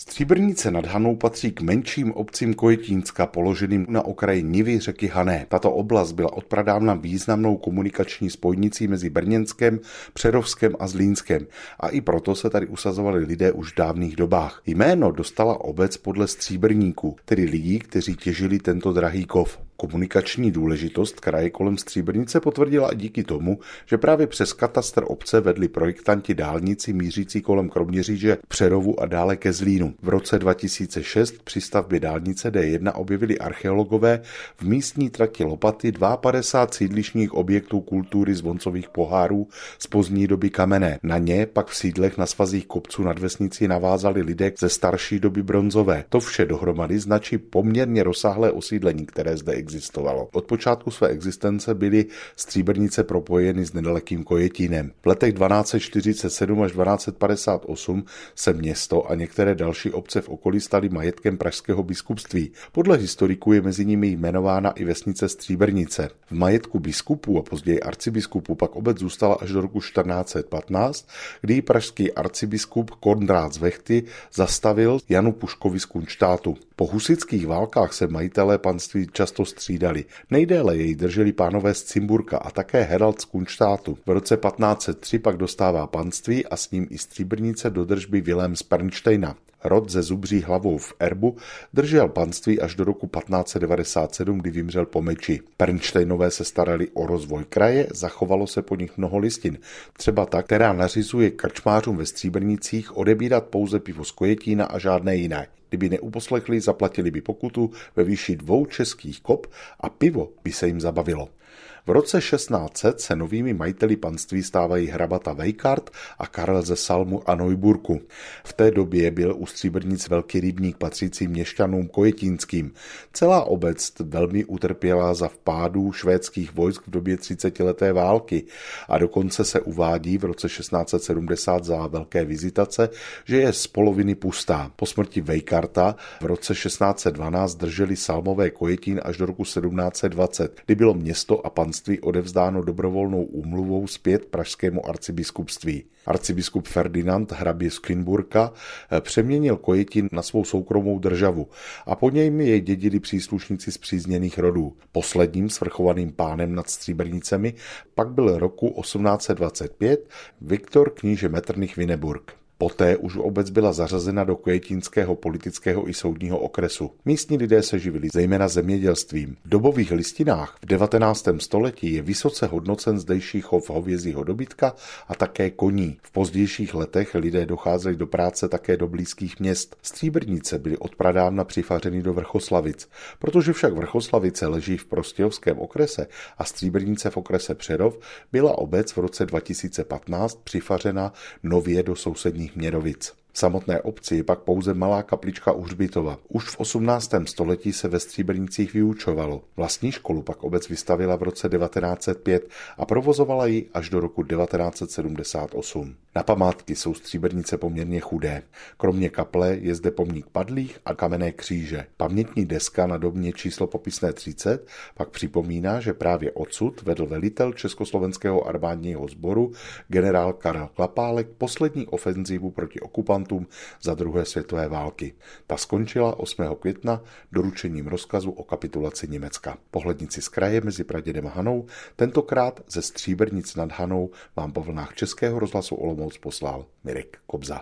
Stříbrnice nad Hanou patří k menším obcím Kojetínska, položeným na okraji Nivy řeky Hané. Tato oblast byla odpradávna významnou komunikační spojnicí mezi Brněnskem, Přerovskem a Zlínskem a i proto se tady usazovali lidé už v dávných dobách. Jméno dostala obec podle stříbrníků, tedy lidí, kteří těžili tento drahý kov. Komunikační důležitost kraje kolem Stříbrnice potvrdila i díky tomu, že právě přes katastr obce vedli projektanti dálnici mířící kolem Kroměříže k Přerovu a dále ke Zlínu. V roce 2006 při stavbě dálnice D1 objevili archeologové v místní trati Lopaty 52 sídlišních objektů kultury zvoncových pohárů z pozdní doby kamenné. Na ně pak v sídlech na svazích kopců nad vesnicí navázali lidé ze starší doby bronzové. To vše dohromady značí poměrně rozsáhlé osídlení, které zde existuje existovalo. Od počátku své existence byly stříbrnice propojeny s nedalekým Kojetínem. V letech 1247 až 1258 se město a některé další obce v okolí staly majetkem pražského biskupství. Podle historiků je mezi nimi jmenována i vesnice Stříbrnice. V majetku biskupů a později arcibiskupů pak obec zůstala až do roku 1415, kdy pražský arcibiskup Konrád z Vechty zastavil Janu Puškovi z Kunštátu. Po husických válkách se majitelé panství často střídali. Nejdéle jej drželi pánové z Cimburka a také Herald z Kunštátu. V roce 1503 pak dostává panství a s ním i stříbrnice do držby Vilém z Pernštejna. Rod ze Zubří hlavou v Erbu držel panství až do roku 1597, kdy vymřel po meči. Pernštejnové se starali o rozvoj kraje, zachovalo se po nich mnoho listin, třeba ta, která nařizuje krčmářům ve Stříbrnicích odebírat pouze pivo z Kojetína a žádné jiné. Kdyby neuposlechli, zaplatili by pokutu ve výši dvou českých kop a pivo by se jim zabavilo. V roce 1600 se novými majiteli panství stávají hrabata Vejkart a Karel ze Salmu a Neuburku. V té době byl u Stříbrnic velký rybník patřící měšťanům kojetínským. Celá obec velmi utrpěla za vpádu švédských vojsk v době 30-leté války a dokonce se uvádí v roce 1670 za velké vizitace, že je z poloviny pustá. Po smrti Vejkarta v roce 1612 drželi Salmové kojetín až do roku 1720, kdy bylo město a panství panství odevzdáno dobrovolnou úmluvou zpět pražskému arcibiskupství. Arcibiskup Ferdinand hrabě z Kinburka eh, přeměnil Kojetin na svou soukromou državu a po něj jej dědili příslušníci z přízněných rodů. Posledním svrchovaným pánem nad Stříbrnicemi pak byl roku 1825 Viktor kníže Metternich Vineburg. Poté už obec byla zařazena do květínského politického i soudního okresu. Místní lidé se živili zejména zemědělstvím. V dobových listinách v 19. století je vysoce hodnocen zdejší chov hovězího dobytka a také koní. V pozdějších letech lidé docházeli do práce také do blízkých měst. Stříbrnice byly odpradávna přifařeny do Vrchoslavic. Protože však Vrchoslavice leží v Prostějovském okrese a Stříbrnice v okrese Přerov, byla obec v roce 2015 přifařena nově do sousedních Horních Měrovic. V samotné obci je pak pouze malá kaplička u hřbitova. Už v 18. století se ve Stříbrnicích vyučovalo. Vlastní školu pak obec vystavila v roce 1905 a provozovala ji až do roku 1978. Na památky jsou Stříbrnice poměrně chudé. Kromě kaple je zde pomník padlých a kamenné kříže. Pamětní deska na dobně číslo popisné 30 pak připomíná, že právě odsud vedl velitel Československého armádního sboru generál Karel Klapálek poslední ofenzivu proti okupantům za druhé světové války. Ta skončila 8. května doručením rozkazu o kapitulaci Německa. Pohlednici z kraje mezi Pradědem a Hanou, tentokrát ze Stříbrnic nad Hanou vám po vlnách Českého rozhlasu Olomouc moc poslal Mirek Kobza.